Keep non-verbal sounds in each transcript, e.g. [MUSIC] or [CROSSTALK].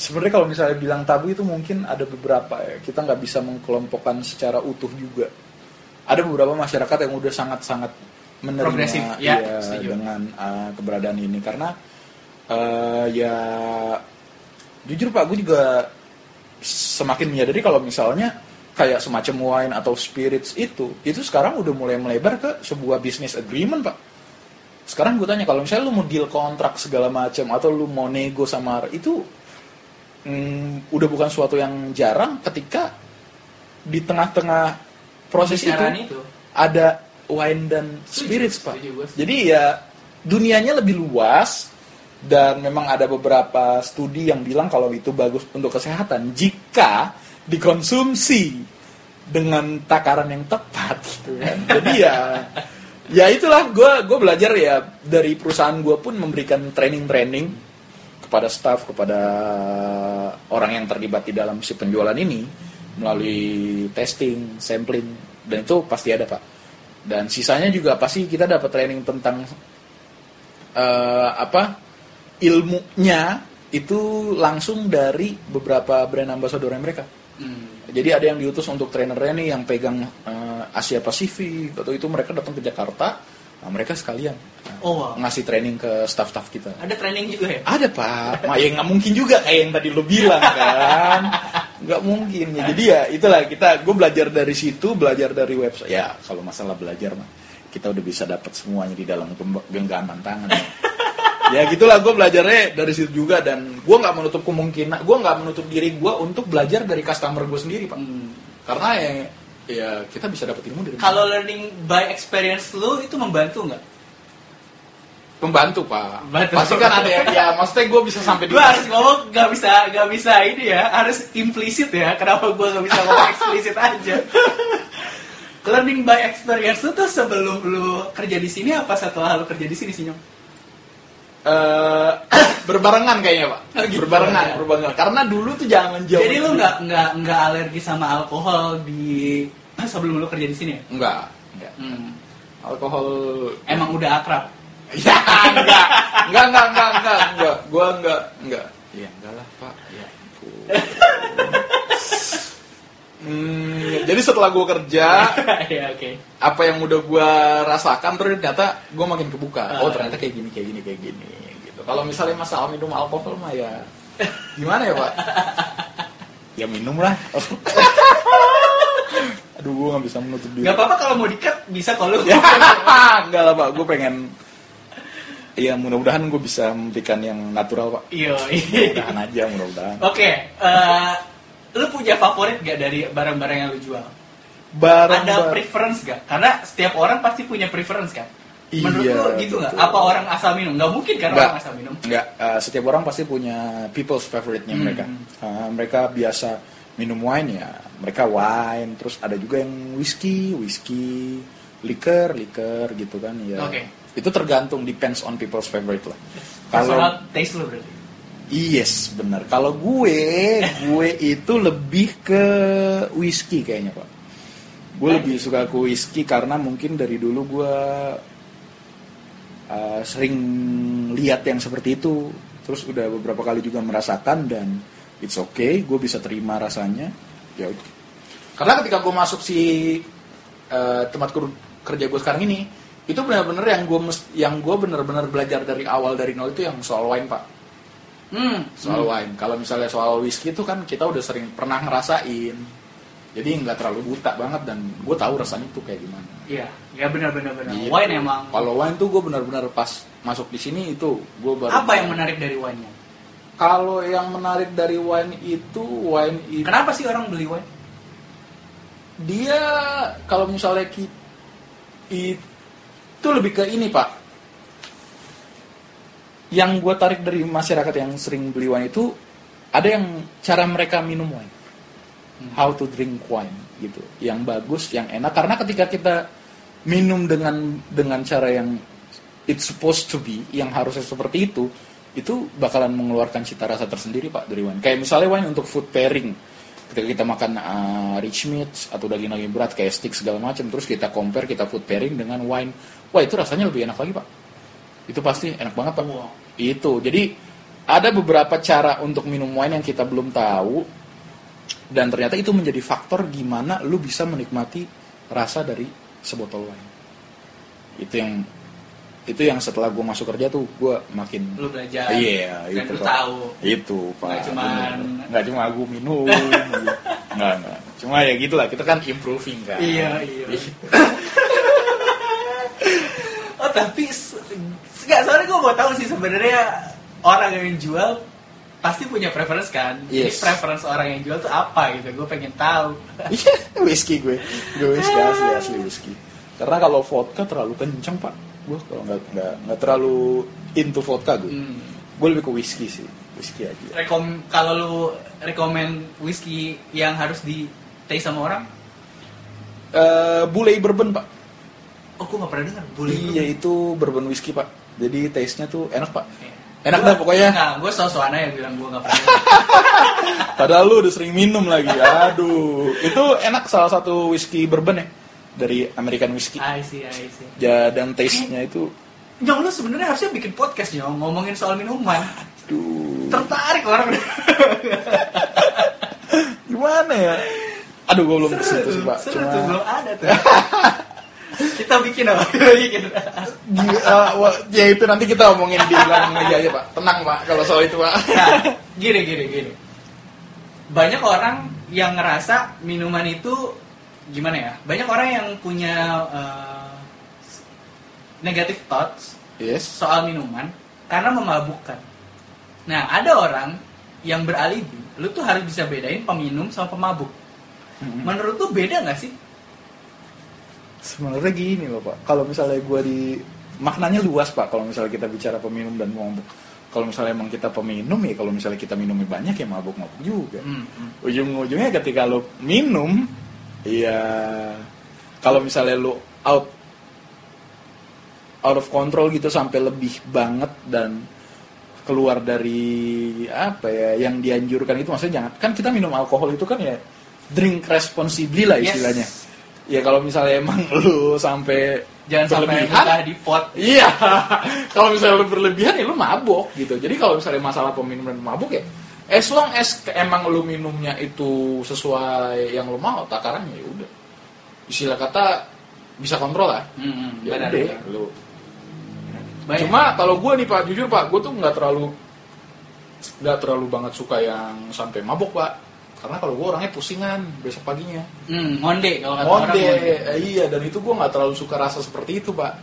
sebenarnya kalau misalnya bilang tabu itu mungkin ada beberapa ya. Kita nggak bisa mengkelompokkan secara utuh juga. Ada beberapa masyarakat yang udah sangat-sangat menerima Progresif, ya, setuju. dengan uh, keberadaan ini. Karena uh, ya jujur pak gue juga semakin menyadari kalau misalnya kayak semacam wine atau spirits itu itu sekarang udah mulai melebar ke sebuah business agreement pak. Sekarang gue tanya kalau misalnya lu mau deal kontrak segala macam atau lu mau nego sama itu hmm, udah bukan suatu yang jarang ketika di tengah-tengah proses itu, itu. ada wine dan Setuju, spirits pak. setuju, setuju. Jadi ya dunianya lebih luas dan memang ada beberapa studi yang bilang kalau itu bagus untuk kesehatan jika dikonsumsi dengan takaran yang tepat. Gitu kan. [LAUGHS] Jadi ya ya itulah gue gue belajar ya dari perusahaan gue pun memberikan training-training kepada staff kepada orang yang terlibat di dalam si penjualan ini melalui testing, sampling dan itu pasti ada pak. Dan sisanya juga pasti kita dapat training tentang eh, apa ilmunya itu langsung dari beberapa brand ambassador mereka. Hmm. Jadi ada yang diutus untuk trainernya nih yang pegang eh, Asia Pasifik atau itu mereka datang ke Jakarta, nah mereka sekalian eh, Oh, wow. ngasih training ke staff-staff kita. ada training juga ya Ada pak, Ma, ya nggak mungkin juga kayak yang tadi lo bilang kan, nggak mungkin ya. Jadi ya itulah kita, gue belajar dari situ, belajar dari website. Ya kalau masalah belajar mah, kita udah bisa dapat semuanya di dalam genggaman tangan. [LAUGHS] ya gitulah gue belajarnya dari situ juga dan gue nggak menutup kemungkinan, gue nggak menutup diri gue untuk belajar dari customer gue sendiri pak. Hmm. Karena ya, ya kita bisa dapat ilmu dari kalau learning by experience lu itu membantu nggak? Membantu pak. Membantu. Pasti kan ada ya, ya maksudnya gue bisa sampai di gue harus ngomong nggak bisa nggak bisa ini ya harus implisit ya. Kenapa gue nggak bisa ngomong eksplisit aja? [LAUGHS] Learning by experience itu tuh sebelum lu kerja di sini apa setelah lu kerja di sini sih nyong eh [COUGHS] berbarengan kayaknya pak. Oh, gitu, berbarengan ya. berbarengan. Karena dulu tuh jangan jauh jadi lu nggak nggak nggak alergi sama alkohol di [COUGHS] sebelum lu kerja di sini ya? Enggak enggak Hmm. alkohol. Emang udah akrab? Ya enggak enggak enggak enggak enggak enggak gua enggak enggak ya enggak lah pak. Ya. [LAUGHS] hmm, jadi setelah gua kerja [LAUGHS] ya oke. apa yang udah gua rasakan terus ternyata gua makin kebuka. Oh Ah. ternyata kayak gini kayak gini kayak gini gitu. Kalau misalnya masalah minum alkohol mah ya gimana ya pak? [LAUGHS] Ya minum lah. [LAUGHS] Aduh gua nggak bisa menutup diri. Nggak apa-apa kalau mau dikat bisa kalau. Lu ya enggak lah pak. Gue pengen ya mudah-mudahan gue bisa memberikan yang natural pak. Iya. Mudah-mudahan aja mudah-mudahan. Oke, eh, lu punya favorit gak dari barang-barang yang lu jual? barang Ada preference gak? Karena setiap orang pasti punya preference kan? Menurut Iya, lu gitu nggak? betul. Apa orang asal minum? Nggak mungkin kan orang asal minum? Enggak, eh, setiap orang pasti punya people's favorite-nya Hmm. mereka. Eh, mereka biasa minum wine ya, mereka wine, terus ada juga yang whisky, whisky, liquor, liquor gitu kan ya. Oke. Itu tergantung depends on people's favorite lah. Personal taste lu berarti? Yes, benar. Kalau gue, gue itu lebih ke whisky kayaknya pak. Gue lebih suka ke whisky karena mungkin dari dulu gue uh, sering lihat yang seperti itu. Terus udah beberapa kali juga merasakan dan it's okay, gue bisa terima rasanya. Ya udah. Karena ketika gue masuk si uh, tempat ker- kerja gue sekarang ini, itu benar-benar yang gue yang gue benar-benar belajar dari awal dari nol itu yang soal wine pak Hmm. soal wine. Kalau misalnya soal whisky itu kan kita udah sering pernah ngerasain. Jadi nggak terlalu buta banget dan gue tahu rasanya tuh kayak gimana. Iya, ya benar-benar benar. Gitu. Wine emang. Kalau wine tuh gue benar-benar pas masuk di sini itu gue baru. Apa yang menarik dari wine-nya? Kalau yang menarik dari wine itu wine itu Kenapa sih orang beli wine? dia kalau misalnya ki- itu lebih ke ini pak. Yang gue tarik dari masyarakat yang sering beli wine itu ada yang cara mereka minum wine. how to drink wine gitu. Yang bagus yang enak. Karena ketika kita minum dengan dengan cara yang it's supposed to be yang harusnya seperti itu itu bakalan mengeluarkan cita rasa tersendiri pak dari wine. Kayak misalnya wine untuk food pairing. Ketika kita makan uh, rich meats atau daging-daging berat kayak steak segala macam terus kita compare kita food pairing dengan wine. Wah itu rasanya lebih enak lagi pak. Itu pasti enak banget pak. Wow. Itu jadi ada beberapa cara untuk minum wine yang kita belum tahu dan ternyata itu menjadi faktor gimana lu bisa menikmati rasa dari sebotol wine itu yang itu yang setelah gue masuk kerja tuh gue makin Lu belajar. iya dan itu lu tahu. itu pak Nggak Bener. nggak cuma gue minum nggak nggak cuma ya gitulah kita kan improving kan Iya, iya. [LAUGHS] Oh tapi se- nggak soalnya gue mau tahu sih sebenarnya orang yang jual pasti punya preference kan. Jadi Yes. preference orang yang jual tuh apa gitu? Gue pengen tahu. [LAUGHS] Iya, whisky gue. Gue whisky asli asli whisky. Karena kalau vodka terlalu kenceng pak. Gue kalau nggak nggak nggak terlalu into vodka gue. Hmm. Gue lebih ke whisky sih, whisky aja. Rekom kalau lu rekomend whisky yang harus di taste sama orang? Eh bule bourbon pak. Oh, gue gak pernah dengar. Boleh. Iya itu bourbon whisky pak. Jadi taste-nya tuh enak pak. Iya. Enak dah pokoknya. Nah, gue so-soan aja bilang gue gak pernah. [LAUGHS] Padahal lu udah sering minum lagi. Aduh, itu enak salah satu whisky bourbon ya dari American whisky. I see, I see. Ya, dan taste-nya itu, Nyong lu sebenarnya harusnya bikin podcast nyong ngomongin soal minuman. aduh, Tertarik orang. [LAUGHS] gimana ya? Aduh, gue belum ke situ sih pak. seru Cuma- tuh belum ada tuh. [LAUGHS] Kita bikin apa? Kita bikin. Uh, wah, ya itu nanti kita omongin di belakang meja aja pak tenang pak kalau soal itu pak Nah, gini gini gini. Banyak orang yang ngerasa minuman itu gimana ya? Banyak orang yang punya uh, negative thoughts yes soal minuman karena memabukkan. Nah, ada orang yang beralibi, lu tuh harus bisa bedain peminum sama pemabuk. Menurut tuh beda nggak sih? sebenarnya gini loh pak kalau misalnya gue di maknanya luas pak kalau misalnya kita bicara peminum dan mabuk kalau misalnya emang kita peminum ya kalau misalnya kita minumnya banyak ya mabuk mabuk juga Hmm, hmm. ujung-ujungnya ketika lo minum ya kalau misalnya lo out out of control gitu sampai lebih banget dan keluar dari apa ya yang dianjurkan itu maksudnya jangan kan kita minum alkohol itu kan ya drink responsibly lah Yes. Ya kalau misalnya emang lu sampai Jangan sampai muntah di pot. Iya, [LAUGHS] kalau misalnya lu berlebihan ya lu mabok gitu. Jadi kalau misalnya masalah peminum dan mabuk ya, as long as ke- emang lu minumnya itu sesuai yang lu mau, takarannya ya udah. Istilah kata bisa kontrol lah. Hmm, Ya benar, udah, benar. lu. Banyak. Cuma kalau gue nih pak, jujur pak, gue tuh nggak terlalu nggak terlalu banget suka yang sampai mabok pak. Karena kalau gue orangnya pusingan besok paginya. Hmm, monde kalau kata orang Monde, monde. eh, iya dan itu gue nggak terlalu suka rasa seperti itu pak.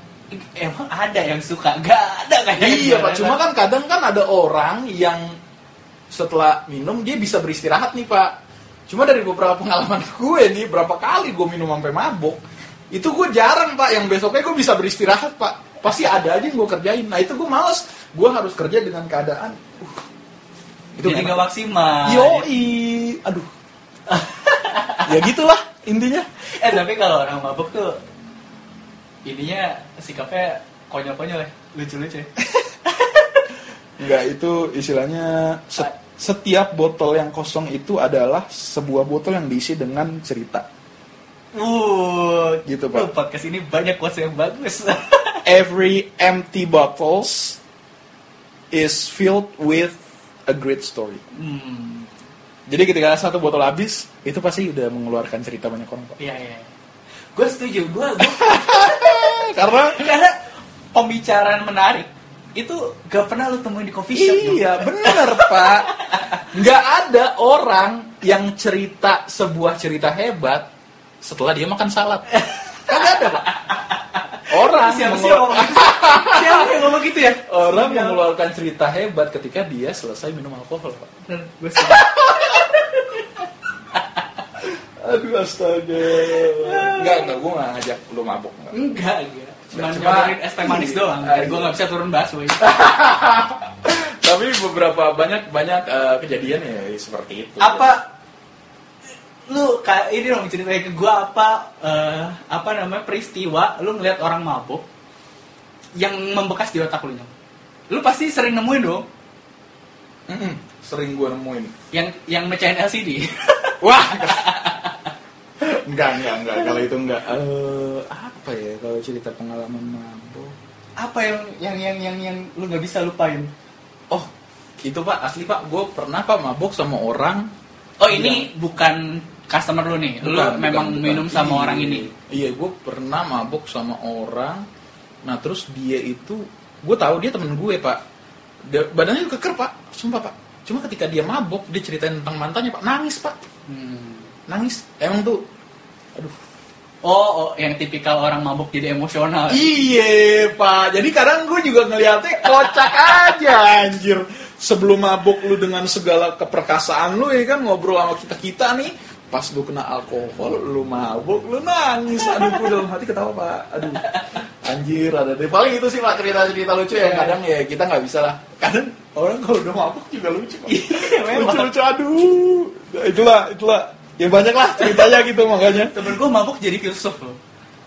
Emang ada yang suka? Gak ada kayaknya. Iya pak, cuma kan kadang kan ada orang yang setelah minum dia bisa beristirahat nih pak. Cuma dari beberapa pengalaman [LAUGHS] gue nih, berapa kali gue minum sampai mabok, itu gue jarang pak. Yang besoknya gue bisa beristirahat pak. Pasti ada aja yang gue kerjain. Nah itu gue males. Gue harus kerja dengan keadaan. Uh, Jadi enak. gak maksimal. Yoi, aduh. [LAUGHS] ya gitulah intinya. Eh tapi kalau orang mabuk tuh ininya sikapnya konyol-konyol ya, lucu-lucu. [LAUGHS] ya. Enggak itu istilahnya se- setiap botol yang kosong itu adalah sebuah botol yang diisi dengan cerita. Uh, Gitu, Pak. uh, podcast ini banyak quotes yang bagus. Every empty bottles is filled with a great story. hmm, Jadi ketika satu botol habis, itu pasti udah mengeluarkan cerita banyak orang, Pak. iya iya. Gue setuju, gue [LAUGHS] Karena karena pembicaraan menarik itu gak pernah lu temuin di coffee shop. dong. iya, bener, Pak. Nggak ada orang yang cerita sebuah cerita hebat setelah dia makan salad. Kagak ada, Pak. Orang Siapa yang ngomong gitu? Siapa yang ngomong gitu ya? orang Yang- mengeluarkan cerita hebat ketika dia selesai minum alkohol, Pak. [LAUGHS] Aduh astaga. Enggak, enggak, gue gak ngajak lu mabuk. Enggak. Enggak, enggak. Cuma nyobain es teh manis doang. Gue gak bisa turun busway. [LAUGHS] Tapi beberapa banyak banyak eh, kejadian ya seperti itu. Apa lu kayak ini dong ceritain ke gua apa eh, apa namanya peristiwa lu ngeliat orang mabuk yang membekas di otak lu Nyong. Lu pasti sering nemuin dong Mm-mm, sering gue nemuin. yang yang mecahin LCD. [LAUGHS] Wah. enggak, enggak, enggak. Kalau itu enggak. Eh, apa ya kalau cerita pengalaman mabuk? apa yang yang yang yang yang lu nggak bisa lupain? Oh, itu Pak, asli Pak. Gue pernah Pak mabuk sama orang. Oh ini bukan customer lu nih, lu Bukan, memang bukan, minum bukan. sama Iya. orang ini. Iya, gue pernah mabuk sama orang. Nah, terus dia itu, gue tahu dia temen gue Pak. Dia, badannya keker Pak, sumpah Pak. Cuma ketika dia mabuk, dia ceritain tentang mantannya Pak, nangis Pak, Hmm. nangis. Emang tuh, aduh. Oh, oh, yang tipikal orang mabuk jadi emosional. Iya Pak, jadi kadang gue juga ngeliatnya kocak aja anjir. Sebelum mabuk lu dengan segala keperkasaan lu ya kan ngobrol sama kita kita nih, pas lu kena alkohol, lu mabuk, lu nangis. Aduh, gue dalam hati ketawa Pak. Aduh, anjir ada deh. Paling itu sih Pak cerita-cerita lucu yang kadang ya kita nggak bisa lah. Kadang orang kalau udah mabuk juga lucu. Pak. Iya, memang. Lucu-lucu aduh. Itulah, itulah. Ya banyak lah ceritanya gitu makanya. Temen gue mabuk jadi filsuf loh.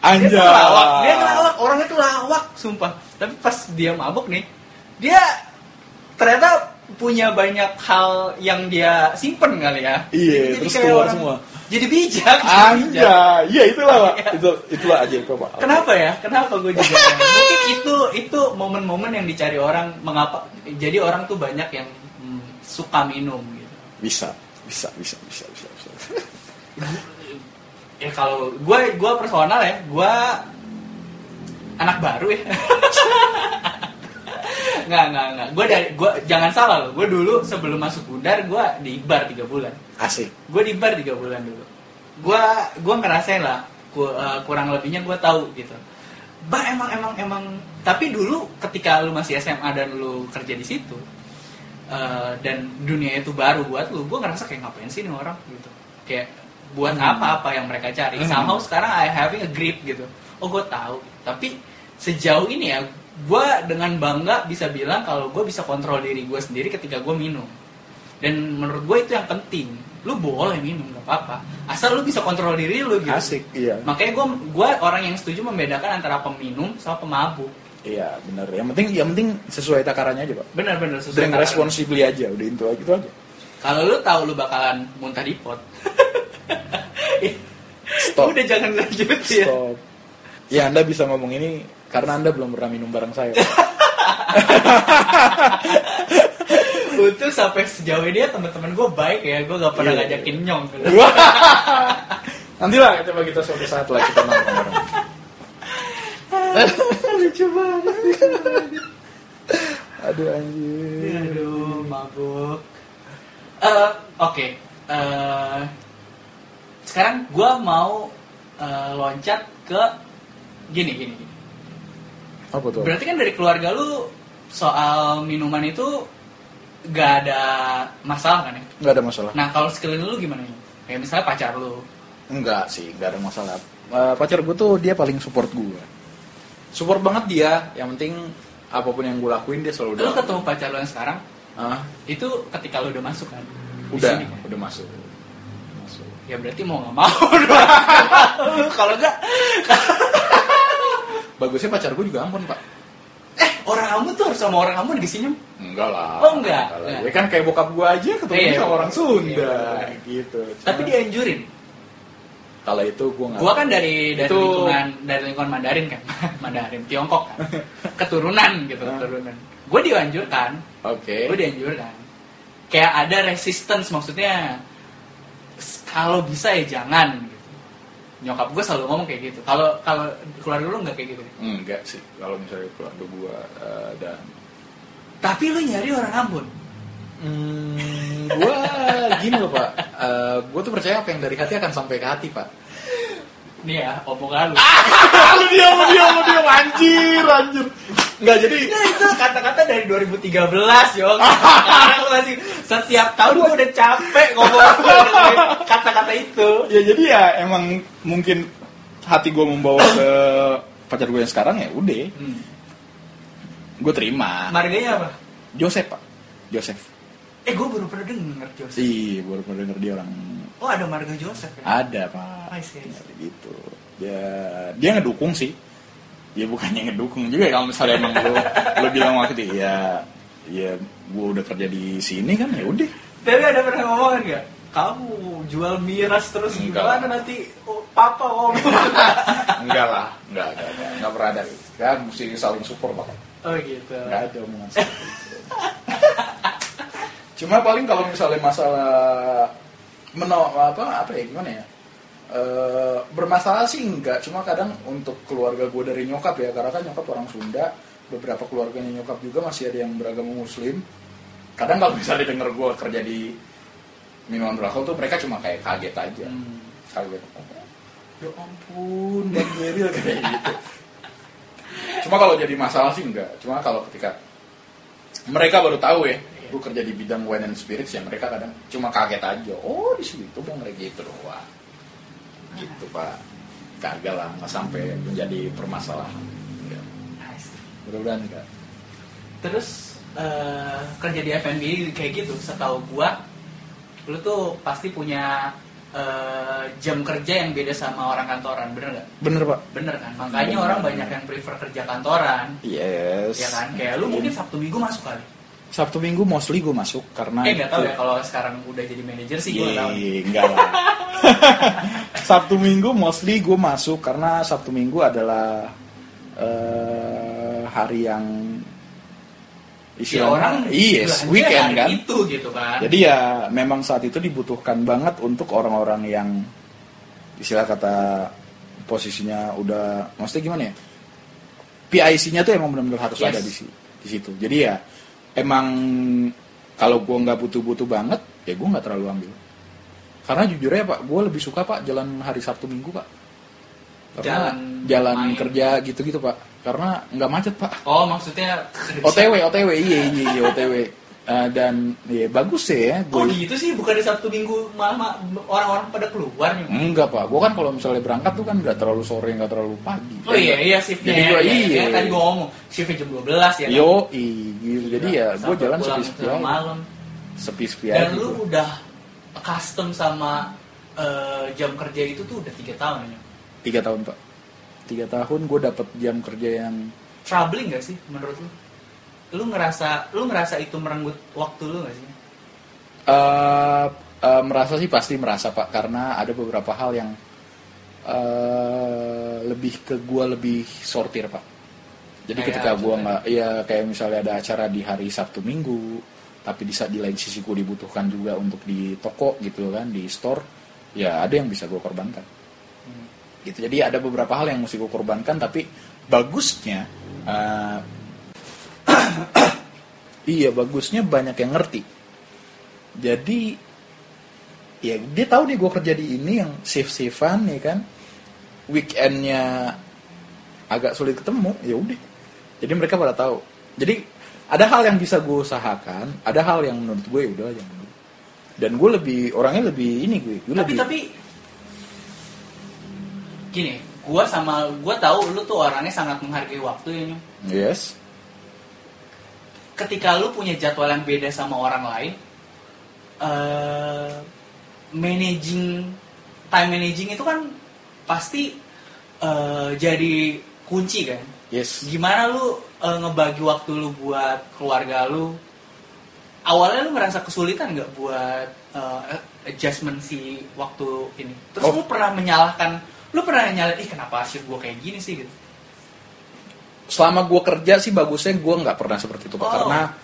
Anjay. Dia lawak, dia lawak, orangnya tuh lawak, sumpah. Tapi pas dia mabuk nih, dia ternyata punya banyak hal yang dia simpen kali ya. Iya, Jadi terus kayak keluar orang- semua. Jadi bijak. Anja, iya itulah pak. Itu itulah aja itu pak. Kenapa ya? Kenapa gue juga? Mungkin itu itu momen-momen yang dicari orang. Mengapa? Jadi orang tuh banyak yang hmm, suka minum gitu. Bisa, bisa, bisa, bisa, bisa. bisa. Ya kalau gue gue personal ya, gue anak baru ya. [LAUGHS] nggak nggak nggak. Gue dari gue jangan salah loh. Gue dulu sebelum masuk Bundar gue di bar tiga bulan. Asik. Gue di bar tiga bulan dulu. Gue gue ngerasain lah. ku- eh, kurang lebihnya gue tahu gitu. Bar emang emang emang. Tapi dulu ketika lu masih SMA dan lu kerja di situ eh, dan dunia itu baru buat lu, gue ngerasa kayak ngapain sih nih orang gitu. Kayak buat Hmm. apa-apa yang mereka cari. Hmm. Somehow sekarang I having a grip gitu. Oh gue tahu. Tapi sejauh ini ya, gue dengan bangga bisa bilang kalau gue bisa kontrol diri gue sendiri ketika gue minum. Dan menurut gue itu yang penting. Lu boleh minum gak apa-apa. Asal lu bisa kontrol diri lu gitu. Asik, iya. Makanya gue gua orang yang setuju membedakan antara peminum sama pemabuk. Iya, benar. Yang penting, yang penting sesuai takarannya aja pak. Benar-benar sesuai. Dan takaran. responsibly aja, udah itu aja, itu aja. Kalau lu tahu lu bakalan muntah di pot. [LAUGHS] Stop. Udah jangan lanjut ya. Stop. Ya anda bisa ngomong ini karena anda belum pernah minum bareng saya. [LAUGHS] Untuk sampai sejauh ini ya teman-teman gue baik ya. Gue gak pernah Iya. ngajakin nyong. [LAUGHS] Nanti lah coba kita suatu saat lah kita nongkrong bareng. [LAUGHS] Lucu banget. Aduh anjir. Aduh, mabuk. Eh, Oke. Eh, sekarang gue mau eh, loncat ke gini, gini, gini. Apa tuh? Berarti kan dari keluarga lu soal minuman itu gak ada masalah kan ya? Nggak ada masalah. Nah kalau sekeliling lu gimana ya? Kayak misalnya pacar lu. Enggak sih, enggak ada masalah. Eh, pacar gue tuh dia paling support gue. Support banget dia. Yang penting apa pun yang gue lakuin dia selalu Lu ketemu pacar lu yang sekarang, Ah, itu ketika lu udah masuk kan? Udah, sini kan? udah masuk. Masuk. Ya berarti mau gak mau. [LAUGHS] Kalau enggak, [LAUGHS] Bagusnya pacar gue juga ampun, Pak. eh orang kamu tuh harus sama orang kamu disenyum. Enggak lah. Oh, enggak? Enggak. Ya kan kayak bokap gue aja ketemu Iya, sama orang Sunda Iya, gitu. Tapi Cuma- dianjurin. kalau itu gue nggak. Gua kan dari dari Itu- lingkungan dari lingkungan Mandarin kan, [LAUGHS] Mandarin Tiongkok kan, keturunan gitu Ah. keturunan. Gue dianjurkan, Oke. gue dianjurkan. Kayak ada resistance maksudnya kalau bisa ya jangan. Nyokap gue selalu ngomong kayak gitu. Kalau kalau keluarga lu nggak kayak gitu. Enggak sih. Kalau misalnya keluarga gue eh, dan Tapi lu nyari orang Ambon. Hmm, gue gini loh pak, gue tuh percaya apa yang dari hati akan sampai ke hati pak. Nih ya, omongan lu. [LAUGHS] lu diam, lu diam, lu diam, anjir, anjir. Enggak jadi, Nah, itu kata-kata dari 2013, yo. [LAUGHS] Sekarang masih setiap tahun gue udah capek ngomong kata-kata itu. ya jadi ya emang mungkin hati gue membawa ke pacar gue yang sekarang ya udah, Hmm. gue terima. Marganya apa? Joseph pak, Joseph. Eh gue baru pernah denger Joseph. Iya, baru pernah denger dia orang Oh ada Marga Joseph ya? ada pak. I see, I see. Gitu. Dia dia ngedukung sih. Ya bukannya ngedukung juga ya, kalau misalnya emang lu lu bilang waktu itu ya ya gue udah kerja di sini kan ya udah. Tapi ada pernah ngomong nggak? Kamu jual miras terus Enggak. gimana nanti oh, papa ngomong? [LAUGHS] Enggak lah, enggak ada, enggak, enggak pernah ada. Kan mesti saling support pak. oh gitu. Enggak ada omongan seperti itu. Cuma paling kalau misalnya masalah meno apa apa ya gimana ya? Eh, bermasalah sih enggak, cuma kadang untuk keluarga gue dari nyokap ya, karena kan nyokap orang Sunda, beberapa keluarganya nyokap juga masih ada yang beragama Muslim. Kadang kalau misalnya denger gue kerja di minuman beralkohol tuh mereka cuma kayak kaget aja, Hmm. kaget. Ya ampun, Bang Geril kayak gitu. Cuma kalau jadi masalah sih enggak. Cuma kalau ketika mereka baru tahu ya, gue kerja di bidang wine and spirits ya mereka kadang cuma kaget aja. Oh di situ bang kayak gitu doang. Gitu pak. Gagal lah, nggak sampai menjadi permasalahan. Enggak. Nice. Mudah-mudahan enggak. Terus eh, kerja di F&B kayak gitu, setahu gua, lu tuh pasti punya eh, jam kerja yang beda sama orang kantoran, bener nggak? Bener pak. Bener kan? Makanya Bener. orang banyak yang prefer kerja kantoran, Yes. ya kan? Kayak lu mungkin Sabtu Minggu masuk kali. Sabtu Minggu mostly gue masuk karena eh nggak tahu itu- ya kalau sekarang udah jadi manajer sih gue tahu. Iya, enggak lah. [LAUGHS] Sabtu Minggu mostly gue masuk karena Sabtu Minggu adalah eh, hari yang Ya, orang yes, weekend kan. Itu gitu kan. Jadi ya memang saat itu dibutuhkan banget untuk orang-orang yang istilah kata posisinya udah maksudnya gimana ya? PIC-nya tuh emang benar-benar harus Yes. ada di, di situ. Jadi ya emang kalau gue nggak butuh-butuh banget ya gue nggak terlalu ambil. Karena jujur ya pak, gue lebih suka pak jalan hari Sabtu Minggu pak. Karena Jalan jalan, main. kerja gitu-gitu pak. Karena nggak macet pak. Oh maksudnya OTW, OTW, iya iya iya OTW. Eh, dan ya bagus sih ya. Kok Gua- gitu sih? Bukan di Sabtu Minggu malah ma- orang-orang pada keluar nih. Enggak pak, gue kan kalau misalnya berangkat tuh kan nggak terlalu sore, nggak terlalu pagi. Oh iya iya shiftnya. Jadi ya, gua ya, iya. ya, tadi gua ngomong shiftnya jam 12 ya. kan? Yo, gitu. Jadi ya gue Sampai jalan sepi-sepi malam. Sepi-sepi Dan aja. lu gua. udah custom sama eh, jam kerja itu tuh udah tiga tahun ya. Tiga tahun pak. Tiga tahun gue dapet jam kerja yang Troubling gak sih menurut lu? Lu ngerasa lu ngerasa itu merenggut waktu lu gak sih? eh eh, merasa sih pasti merasa pak karena ada beberapa hal yang eh lebih ke gue lebih sortir pak. Jadi Kayak ketika gue nggak, ya kayak misalnya ada acara di hari Sabtu Minggu, tapi di saat di lain sisi gue dibutuhkan juga untuk di toko gitu kan, di store, ya ada yang bisa gue korbankan. Hmm. Gitu. Jadi ada beberapa hal yang mesti gue korbankan, tapi bagusnya, eh, [CLEARS THROAT] iya bagusnya banyak yang ngerti. Jadi ya dia tahu nih gue kerja di ini yang safe safean ya kan, weekendnya agak sulit ketemu, ya udah. Jadi mereka pada tahu. Jadi ada hal yang bisa gue usahakan, ada hal yang menurut gue ya udah jangan. Dan gue lebih orangnya lebih ini gue, gue tapi lebih tapi gini, gua sama gua tahu lu tuh orangnya sangat menghargai waktu ya. Nyong. yes, ketika lu punya jadwal yang beda sama orang lain, eh managing time managing itu kan pasti eh, jadi kunci kan. yes. Gimana lu eh, ngebagi waktu lu buat keluarga lu? Awalnya lu ngerasa kesulitan nggak buat eh, adjustment si waktu ini? Terus Oh. lu pernah menyalahkan, lu pernah nyalain, ih kenapa shift gua kayak gini sih gitu? selama gue kerja sih bagusnya gue nggak pernah seperti itu Oh. karena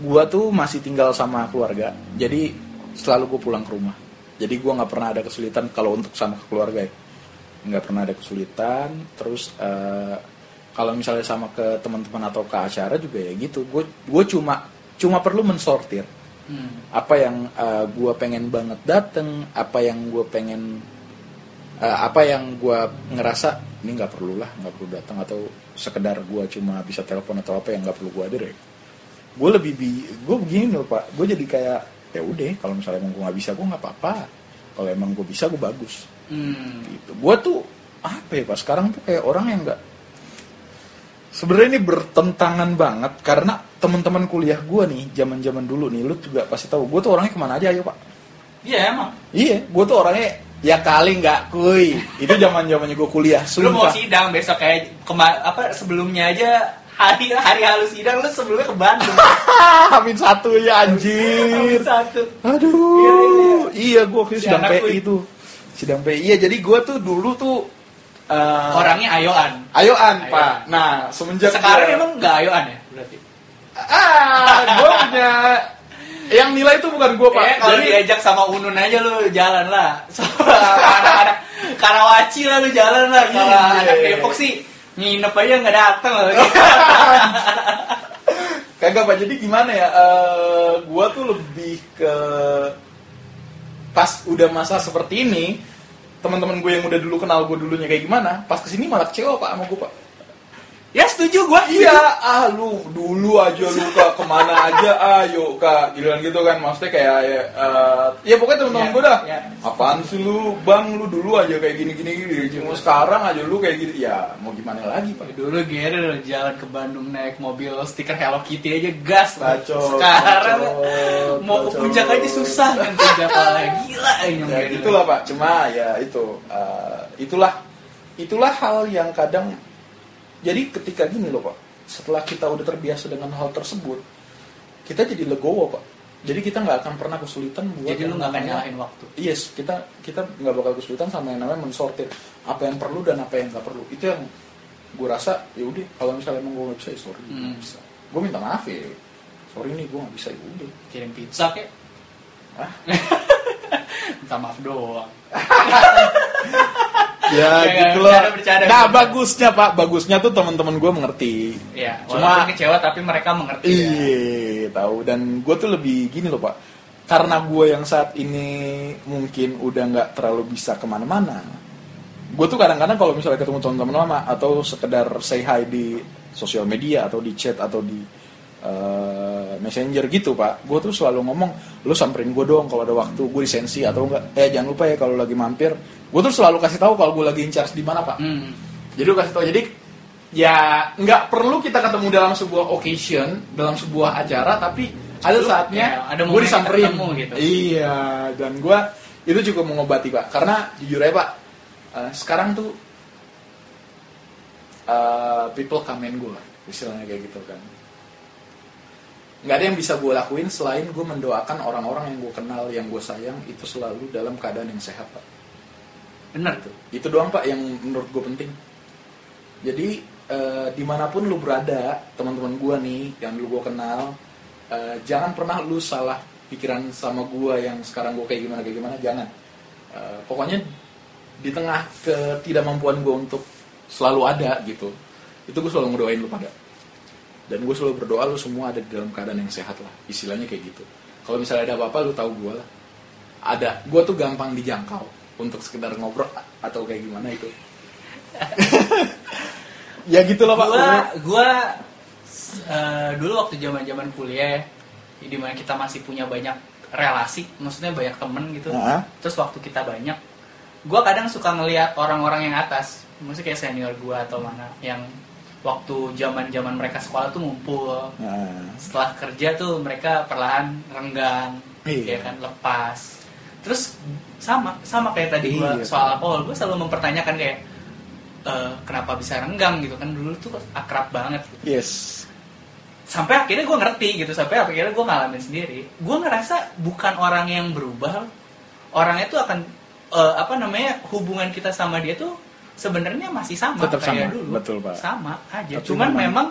gue tuh masih tinggal sama keluarga jadi selalu gue pulang ke rumah jadi gue nggak pernah ada kesulitan kalau untuk sama keluarga ya nggak pernah ada kesulitan terus eh, kalau misalnya sama ke teman-teman atau ke acara juga ya gitu. Gue gue cuma cuma perlu mensortir Hmm. apa yang uh, gue pengen banget dateng apa yang gue pengen uh, apa yang gue ngerasa ini nggak perlu lah nggak perlu datang atau sekedar gue cuma bisa telepon atau apa yang nggak perlu gue hadir ya gue lebih bi gue begini loh pak. Gue jadi kayak ya udah kalau misalnya emang gue nggak bisa gue nggak apa-apa. Kalau emang gue bisa gue bagus. Hmm. gitu. Gue tuh apa ya pak? Sekarang tuh kayak orang yang nggak Sebenarnya ini bertentangan banget karena teman-teman kuliah gue nih, zaman-zaman dulu nih, lu juga pasti tahu. Gue tuh orangnya ke mana aja, ayo pak. Iya emang. Iya, gue tuh orangnya ya kali nggak kuy. Itu zaman zamannya gue kuliah. Lu mau sidang besok kayak kema apa sebelumnya aja hari hari halus sidang lu sebelumnya ke Bandung. [LAUGHS] Hamin satu ya anjir. Satu. Aduh, iya gue waktu itu Si sidang PI itu. Sidang PI, iya jadi gue tuh dulu tuh eh, Orangnya ayoan. ayoan Ayoan. pak. Nah semenjak Sekarang gua- emang nggak ayoan ya berarti. ah, gue punya yang nilai itu bukan gue pak. Eh, kalau Jadi- diajak sama Unun aja lu jalan lah. [LAUGHS] Sama anak-anak Karawaci lah lu jalan lah. Kalau Iya. anak Depok sih nginep aja nggak datang lah. [LAUGHS] Kagak pak, jadi gimana ya? eh gua tuh lebih ke pas udah masa seperti ini, teman-teman gue yang udah dulu kenal gue dulunya kayak gimana, pas ke sini malah kecewa pak sama gue pak. Ya setuju gua. Iya, ah lu dulu aja lu kak ke mana aja, ayo kak, giliran gitu kan, maksudnya kayak ya, eh, ya pokoknya teman-teman Iya, gue dah, iya. apaan sih lu, bang lu dulu aja kayak gini gini gini, cuma sekarang aja lu kayak gitu, ya mau gimana lagi pak? Dulu Gere jalan ke Bandung naik mobil stiker Hello Kitty aja gas. Bacot, Sekarang bacot, mau ke puncak aja susah kan. Puncak lagi. Gila ini ya itulah pak. Cuma ya itu eh, itulah. Itulah hal yang kadang jadi ketika gini loh pak setelah kita udah terbiasa dengan hal tersebut kita jadi legowo pak jadi kita nggak akan pernah kesulitan buat Jadi lu nggak akan nyalahin waktu. yes kita kita nggak bakal kesulitan sama yang namanya mensortir apa yang perlu dan apa yang nggak perlu itu yang gue rasa ya udah kalau misalnya emang gue nggak bisa ya sorry gue Hmm. nggak bisa gue minta maaf ya sorry nih gue nggak bisa ya udah Kirim pizza kek. Hah? [LAUGHS] Minta maaf doang. [LAUGHS] ya Ya, gitu loh bercanda, nah bercanda. bagusnya pak bagusnya tuh teman-teman gue mengerti Iya, Cuma- kecewa tapi mereka mengerti. ya. iya tahu dan gue tuh lebih gini loh pak karena gue yang saat ini mungkin udah nggak terlalu bisa ke mana-mana gue tuh kadang-kadang kalau misalnya ketemu teman-teman lama atau sekedar say hi di sosial media atau di chat atau di eh, messenger gitu pak gue tuh selalu ngomong lu samperin gue dong kalau ada waktu gue di sensi atau enggak eh jangan lupa ya kalau lagi mampir gue tuh selalu kasih tahu kalau gue lagi in charge di mana pak Hmm. jadi lu kasih tau jadi ya nggak perlu kita ketemu dalam sebuah occasion, dalam sebuah acara, tapi ada saatnya ya, ada gue disamperin. ketemu gitu. Iya, dan gue itu cukup mengobati pak. Karena jujur aja pak, eh, sekarang tuh eh, people come and go lah, istilahnya kayak gitu kan. Nggak ada yang bisa gue lakuin selain gue mendoakan orang-orang yang gue kenal, yang gue sayang itu selalu dalam keadaan yang sehat pak Bener gitu. Itu doang pak yang menurut gue penting. Jadi eh, di mana pun lu berada, teman-teman gue nih yang dulu gue kenal, eh, jangan pernah lu salah pikiran sama gue yang sekarang gue kayak gimana kayak gimana, jangan. Eh, pokoknya di tengah ketidakmampuan gue untuk selalu ada gitu, itu gue selalu ngedoain lu pada. Dan gue selalu berdoa lu semua ada di dalam keadaan yang sehat lah, istilahnya kayak gitu. Kalau misalnya ada apa-apa lu tahu gue lah. Ada, gue tuh gampang dijangkau untuk sekedar ngobrol atau kayak gimana itu. [LAUGHS] ya gitu loh pak. gua gua eh, dulu waktu zaman zaman kuliah di mana kita masih punya banyak relasi maksudnya banyak temen gitu Nah. terus waktu kita banyak gua kadang suka ngelihat orang-orang yang atas maksudnya kayak senior gua atau mana yang waktu zaman zaman mereka sekolah tuh ngumpul Nah. setelah kerja tuh mereka perlahan renggang Iya. ya kan lepas terus sama sama kayak tadi gua Iya, soal Pak. alkohol gue selalu mempertanyakan kayak eh, kenapa bisa renggang gitu kan dulu tuh akrab banget gitu. Yes. sampai akhirnya gue ngerti gitu sampai akhirnya gue ngalamin sendiri gue ngerasa bukan orang yang berubah orangnya tuh akan eh, apa namanya hubungan kita sama dia tuh sebenarnya masih sama Tetap kayak sama, dulu betul, Pak. sama aja Tapi cuman memang- memang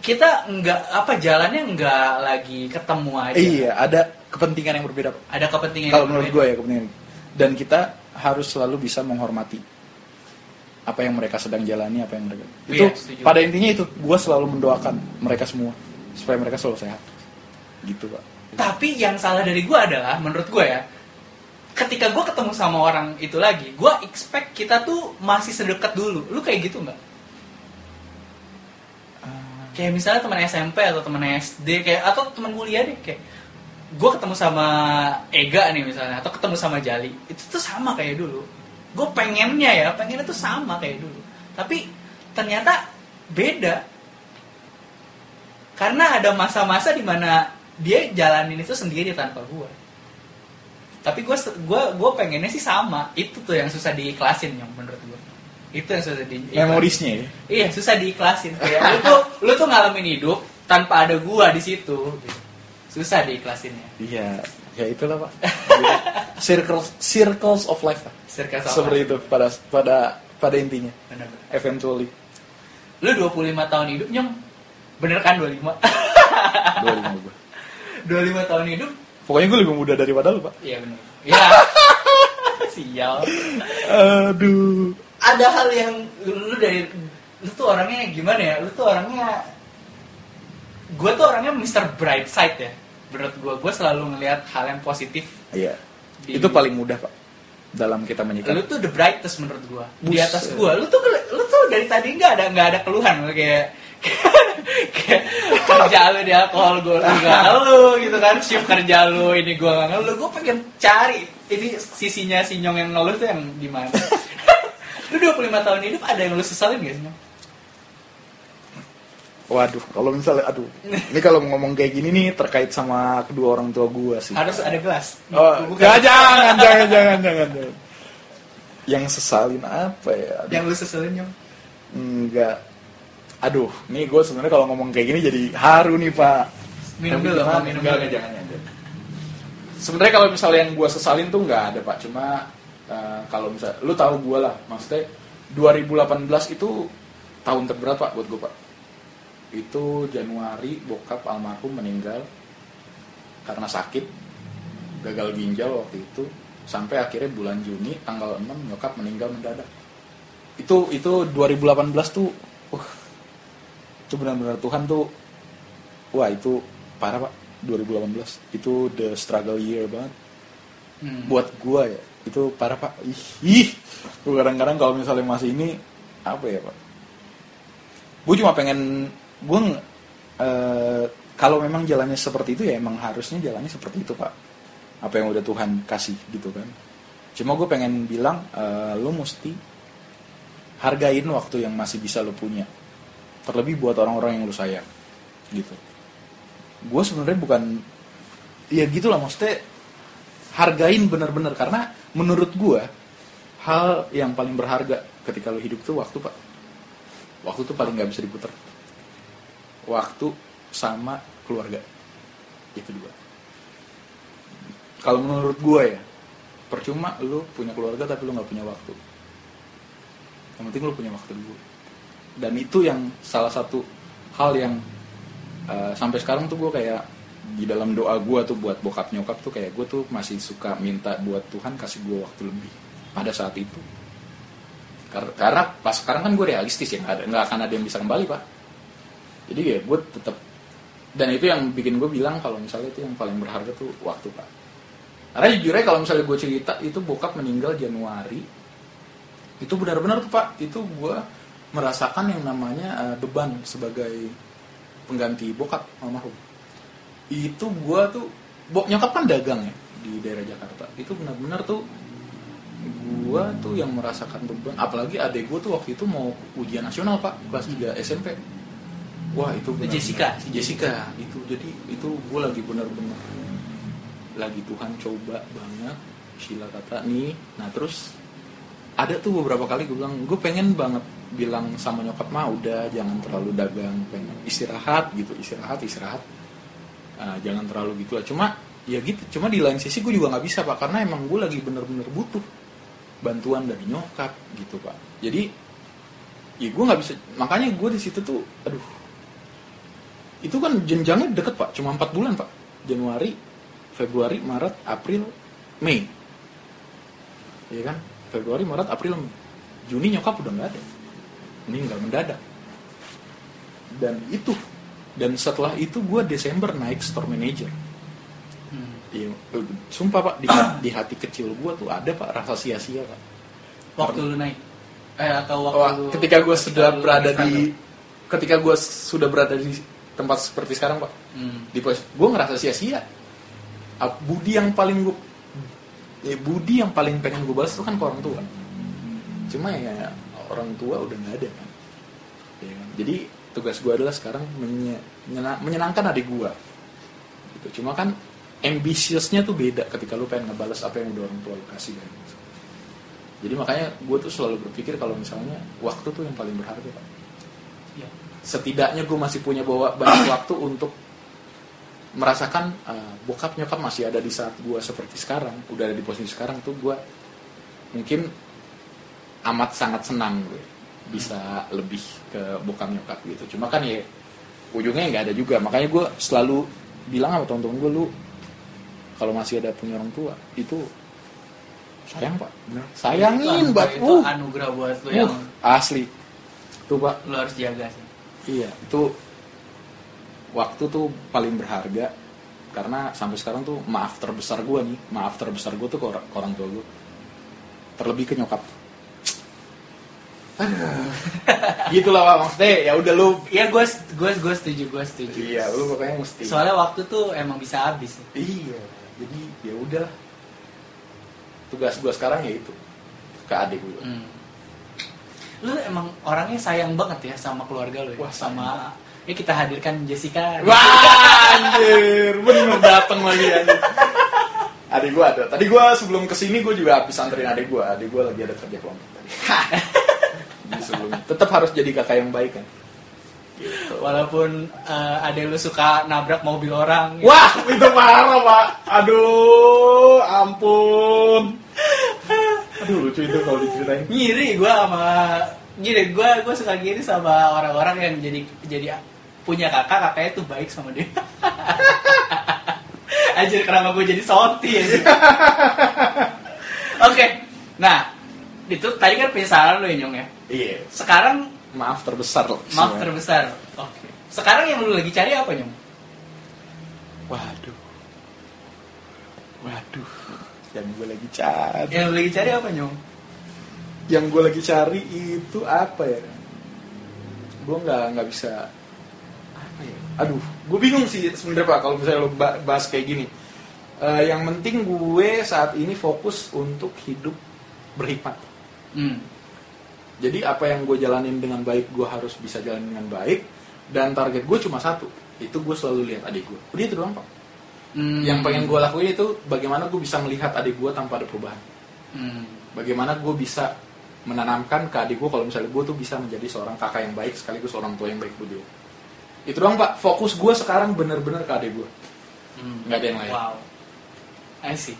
kita nggak apa jalannya nggak lagi ketemu aja Iya, ada kepentingan yang berbeda. Pak. ada kepentingan Kalau menurut gue ya kepentingan. Dan kita harus selalu bisa menghormati apa yang mereka sedang jalani, apa yang mereka. Iya, Itu setuju. pada intinya itu gue selalu mendoakan mereka semua supaya mereka selalu sehat. Gitu pak. Tapi yang salah dari gue adalah, menurut gue ya, ketika gue ketemu sama orang itu lagi, gue expect kita tuh masih sedekat dulu. Lu kayak gitu nggak? Kayak misalnya teman SMP atau teman SD, kayak atau teman kuliah deh, kayak gue ketemu sama Ega nih misalnya, atau ketemu sama Jali, itu tuh sama kayak dulu. Gue pengennya ya, pengennya tuh sama kayak dulu. Tapi ternyata beda karena ada masa-masa di mana dia jalanin itu sendiri tanpa gue tapi gue gue gue pengennya sih sama itu tuh yang susah diiklasin yang menurut gue itu yang susah di Memorisnya ya. iya susah diiklasin kayak lu tuh lu tuh ngalamin hidup tanpa ada gua di situ gitu. susah diiklasinnya Iya, ya itulah pak. circles circles of life pak. Circle of Seperti life. itu pada pada pada intinya. Bener-bener. Eventually. lu 25 tahun hidup nyong bener kan 25 25 gue. 25 tahun hidup Pokoknya gue lebih muda daripada lu pak. iya bener ya [LAUGHS] sial Aduh. ada hal yang lu, lu dari lu tuh orangnya gimana ya lu tuh orangnya gue tuh orangnya Mr. Brightside ya menurut gue gue selalu ngelihat hal yang positif Iya. Di- Itu paling mudah pak dalam kita lu menyikapi. tuh the brightest menurut gua di atas gua lu tuh lu tuh dari tadi nggak ada nggak ada keluhan lu kayak kayak kerja lu di alkohol gua nggak [LAUGHS] lu gitu kan shift kerja lu ini gua nggak lu gua pengen cari ini sisinya si nyong yang ngeluh tuh yang di mana [LAUGHS] lu 25 tahun hidup ada yang lu sesalin gak sih Nyong? Waduh, kalau misalnya, aduh, ini kalau ngomong kayak gini nih terkait sama kedua orang tua gue sih. harus ada gelas Oh, Bukan. nggak, jangan, jangan, jangan, jangan, jangan. Yang sesalin apa ya? Aduh, yang lu sesalin nyong Enggak. Aduh, nih gue sebenarnya kalau ngomong kayak gini jadi haru nih pak. minum dulu minum Enggak, dulu enggak, jangan, jangan. Sebenarnya kalau misalnya yang gue sesalin tuh nggak ada pak. Cuma eh, kalau misalnya, lu tahu gue lah, maksudnya 2018 itu tahun terberat pak buat gue pak. Itu Januari bokap almarhum meninggal karena sakit, gagal ginjal waktu itu. Sampai akhirnya bulan Juni tanggal 6 nyokap meninggal mendadak. Itu itu 2018 tuh, uh, itu benar-benar Tuhan tuh, wah itu parah pak. 2018 itu the struggle year banget Hmm. buat gua ya itu parah pak ih, ih. gua kadang-kadang kalau misalnya masih ini apa ya pak gue cuma pengen nge- eh, kalau memang jalannya seperti itu ya emang harusnya jalannya seperti itu pak apa yang udah Tuhan kasih gitu kan cuma gue pengen bilang eh, lo mesti hargain waktu yang masih bisa lo punya terlebih buat orang-orang yang lo sayang gitu. Gue sebenarnya bukan ya gitulah maksudnya hargain bener-bener karena menurut gue hal yang paling berharga ketika lo hidup tuh waktu pak. Waktu tuh paling nggak bisa diputar. Waktu sama keluarga itu dua. Kalau menurut gue ya percuma lo punya keluarga tapi lo nggak punya waktu. Yang penting lo punya waktu dulu dan itu yang salah satu hal yang uh, sampai sekarang tuh gue kayak di dalam doa gue tuh buat bokap nyokap tuh kayak gue tuh masih suka minta buat Tuhan kasih gue waktu lebih pada saat itu. Kar- karena pas sekarang kan gue realistis ya nggak akan ada yang bisa kembali pak. Jadi ya gue tetap dan itu yang bikin gue bilang kalau misalnya itu yang paling berharga tuh waktu pak. Karena jujur aja kalau misalnya gue cerita itu bokap meninggal Januari. Itu benar-benar tuh pak. Itu gue merasakan yang namanya eh, beban sebagai pengganti bokap almarhum. Itu gue tuh bok nyokap kan dagang ya di daerah Jakarta. Itu benar-benar tuh gue tuh yang merasakan beban. Apalagi adik gue tuh waktu itu mau ujian nasional pak kelas 3 SMP wah itu benar Jessica. si Jessica. Itu jadi itu gue lagi benar-benar lagi Tuhan coba banget Sheila kata nih. Nah terus ada tuh beberapa kali gue bilang gue pengen banget bilang sama nyokap mah udah jangan terlalu dagang pengen istirahat gitu istirahat istirahat. Ah, jangan terlalu gitu lah. Cuma ya gitu cuma di lain sisi gue juga nggak bisa pak karena emang gue lagi bener-bener butuh bantuan dari nyokap gitu pak. Jadi ya gue nggak bisa makanya gue di situ tuh aduh. Itu kan jenjangnya deket pak cuma empat bulan pak. Januari Februari Maret April Mei. Ya kan Februari Maret April Juni nyokap udah nggak ada. Meninggal mendadak. Dan itu dan setelah itu gue Desember naik store manager. Hmm. Eh, sumpah pak di, di hati kecil gue tuh ada pak rasa sia-sia pak. Waktu lu naik? Eh atau waktu Wah, lu- ketika gue sudah lu berada di ketika gue sudah berada di tempat seperti sekarang pak hmm. di pos gue ngerasa sia-sia. Budi yang paling gue ya, budi yang paling pengen gue balas itu kan ke orang tua. Cuma ya orang tua udah nggak ada kan? Ya kan? jadi tugas gue adalah sekarang menye- menyena- menyenangkan adik gue gitu. Cuma kan ambitiousnya tuh beda ketika lu pengen ngebales apa yang udah orang tua lu kasih kan? Jadi makanya gue tuh selalu berpikir kalau misalnya waktu tuh yang paling berharga pak. Iya. setidaknya gue masih punya bawa banyak waktu untuk merasakan uh, bokap nyokap masih ada di saat gue seperti sekarang udah ada di posisi sekarang tuh gue mungkin amat sangat senang gue bisa lebih ke bokap nyokap gitu. Cuma kan ya ujungnya nggak ada juga. Makanya gue selalu bilang sama teman-teman gue lu kalau masih ada punya orang tua itu sayang pak. Bener sayangin anugerah- itu uh, anugerah buat lu uh, yang asli. Tuh pak. lu harus jaga sih. Iya, itu waktu tuh paling berharga karena sampai sekarang tuh maaf terbesar gue nih, maaf terbesar gue tuh ke orang, ke orang tua gue. Terlebih ke nyokap. Aduh. [LAUGHS] gitu lah maksudnya ya udah lu Iya gue gue gue setuju gue setuju. Iya, lu pokoknya mesti. Soalnya waktu tuh emang bisa habis. Iya, jadi ya udah. Tugas gue sekarang ya itu ke adik gue. Hmm. Lu emang orangnya sayang banget ya sama keluarga lu ya. Wah, sayang sama ya kita hadirkan Jessica. Wah, anjir, bener dateng lagi anjir. Adik gua ada. Tadi gua sebelum ke sini gua juga habis anterin adik gua. Adik gua lagi ada kerja kelompok tadi. [LAUGHS] Jadi sebelum tetap harus jadi kakak yang baik kan. Walaupun eh, ada lu suka nabrak mobil orang. Wah, itu parah, Pak. Aduh, ampun. [LAUGHS] Aduh, lucu itu kalau diceritain. Ngiri gue sama ngiri gue gue suka ngiri sama orang-orang yang jadi jadi punya kakak kakaknya tuh baik sama dia. [LAUGHS] Anjir kenapa gue jadi soti anjir. [LAUGHS] Oke, nah itu tadi kan penyesalan lu ya Nyong ya. Iya, Sekarang maaf terbesar loh. maaf terbesar. Oke. Sekarang yang lu lagi cari apa Nyong? Waduh. Waduh. Yang gue lagi cari. Yang lu lagi cari apa Nyong? Yang gue lagi cari itu apa ya? Gue nggak nggak bisa apa ya? Aduh gue bingung sih sebenarnya pak kalau misalnya lo ba- bahas kayak gini. Eh, yang penting gue saat ini fokus untuk hidup berhikmat. Hmm. jadi apa yang gue jalanin dengan baik gue harus bisa jalanin dengan baik dan target gue cuma satu. Itu gue selalu lihat adik gue udah itu doang pak. Hmm. yang pengen gue lakuin itu bagaimana gue bisa melihat adik gue tanpa ada perubahan. Hmm. bagaimana gue bisa menanamkan ke adik gue kalau misalnya gue tuh bisa menjadi seorang kakak yang baik sekaligus orang tua yang baik buat dia itu doang pak fokus gue sekarang bener-bener ke adik gue Hmm. nggak ada yang lain Wow. I see.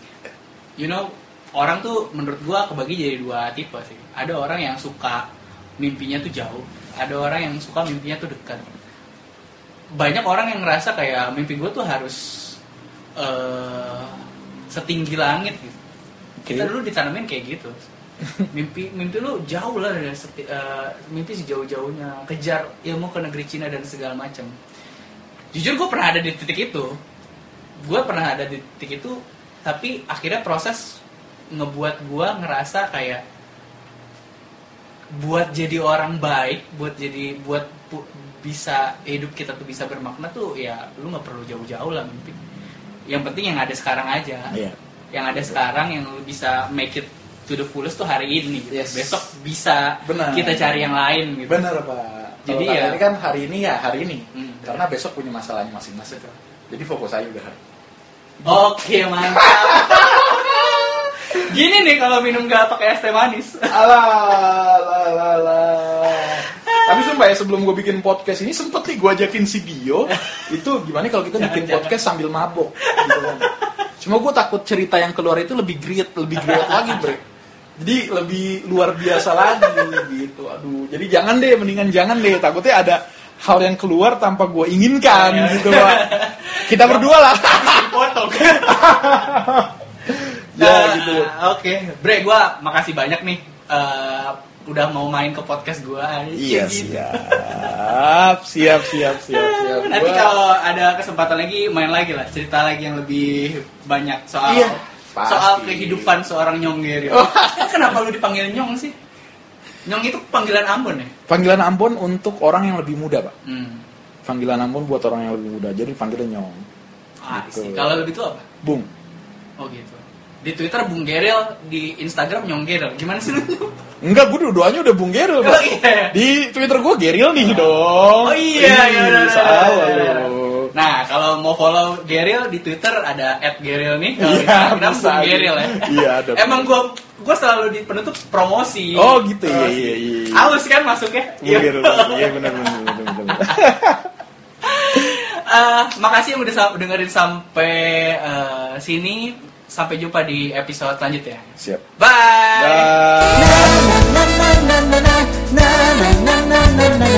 You know, orang tuh menurut gua kebagi jadi dua tipe sih. Ada orang yang suka mimpinya tuh jauh, ada orang yang suka mimpinya tuh dekat. Banyak orang yang ngerasa kayak mimpi gua tuh harus eh setinggi langit gitu. Kita dulu ditanamin kayak gitu. Mimpi mimpi lu jauh lah dari seti- eh, mimpi sejauh-jauhnya kejar ilmu ke negeri Cina dan segala macam. Jujur gue pernah ada di titik itu. Gue pernah ada di titik itu, tapi akhirnya proses ngebuat gue ngerasa kayak buat jadi orang baik, buat jadi buat pu- bisa hidup kita tuh bisa bermakna tuh ya lu nggak perlu jauh-jauh lah mimpi. Yang penting yang ada sekarang aja. Iya. Yang ada sekarang yang lu bisa make it to the fullest tuh hari ini. gitu. Yes. Besok bisa Benar. kita cari yang lain gitu. bener pak Jadi jadi ya- ini kan hari ini ya hari ini Hmm. karena besok punya masalahnya masing-masing jadi fokus aja udah Oke mantap. [LAUGHS] Gini nih kalau minum gak pakai es teh manis. alah alah alah, alah. tapi sumpah ya sebelum gue bikin podcast ini sempet nih gue ajakin si Dio itu gimana kalau kita Jangan, bikin jangan. podcast sambil mabok gitu kan. cuma gue takut cerita yang keluar itu lebih great lebih great lagi bre jadi lebih luar biasa lagi gitu aduh jadi jangan deh mendingan jangan deh takutnya ada hal yang keluar tanpa gue inginkan Iya. gitu Pak. kita berdua lah Potong. ya gitu Oke, Bre, gua makasih banyak nih. eh, udah mau main ke podcast gua. iya Gitu. siap siap siap siap siap Nanti Gua- kalau ada kesempatan lagi main lagi lah, cerita lagi yang lebih banyak soal Iya, pasti. soal kehidupan seorang Nyong Geri. Oh. Kenapa lu dipanggil Nyong sih? Nyong itu panggilan Ambon ya? Panggilan Ambon untuk orang yang lebih muda, Pak. Hmm. Panggilan Ambon buat orang yang lebih muda. Jadi panggilnya Nyong. Ah, Gitu. Kalau lebih tua apa? Bung. Oh gitu. Di Twitter Bung Geril, di Instagram Nyong Geril. Gimana sih lu? Enggak, gue dua-duanya udah Bung Geril. Oh, Pak. iya. Di Twitter gue Geril nih dong. Oh iya, iya, iya, iya, salah iya, iya. lu. Nah, kalau mau follow Geril di Twitter ada @geril nih. Kalau ya, kita Geril ya. Iya, ada. Emang gua, gua selalu di penutup promosi. Oh, gitu. Iya, iya, iya. Halus kan masuknya? Iya, iya benar benar benar makasih yang udah dengerin sampai uh, sini. Sampai jumpa di episode selanjutnya. Siap. Bye. Bye.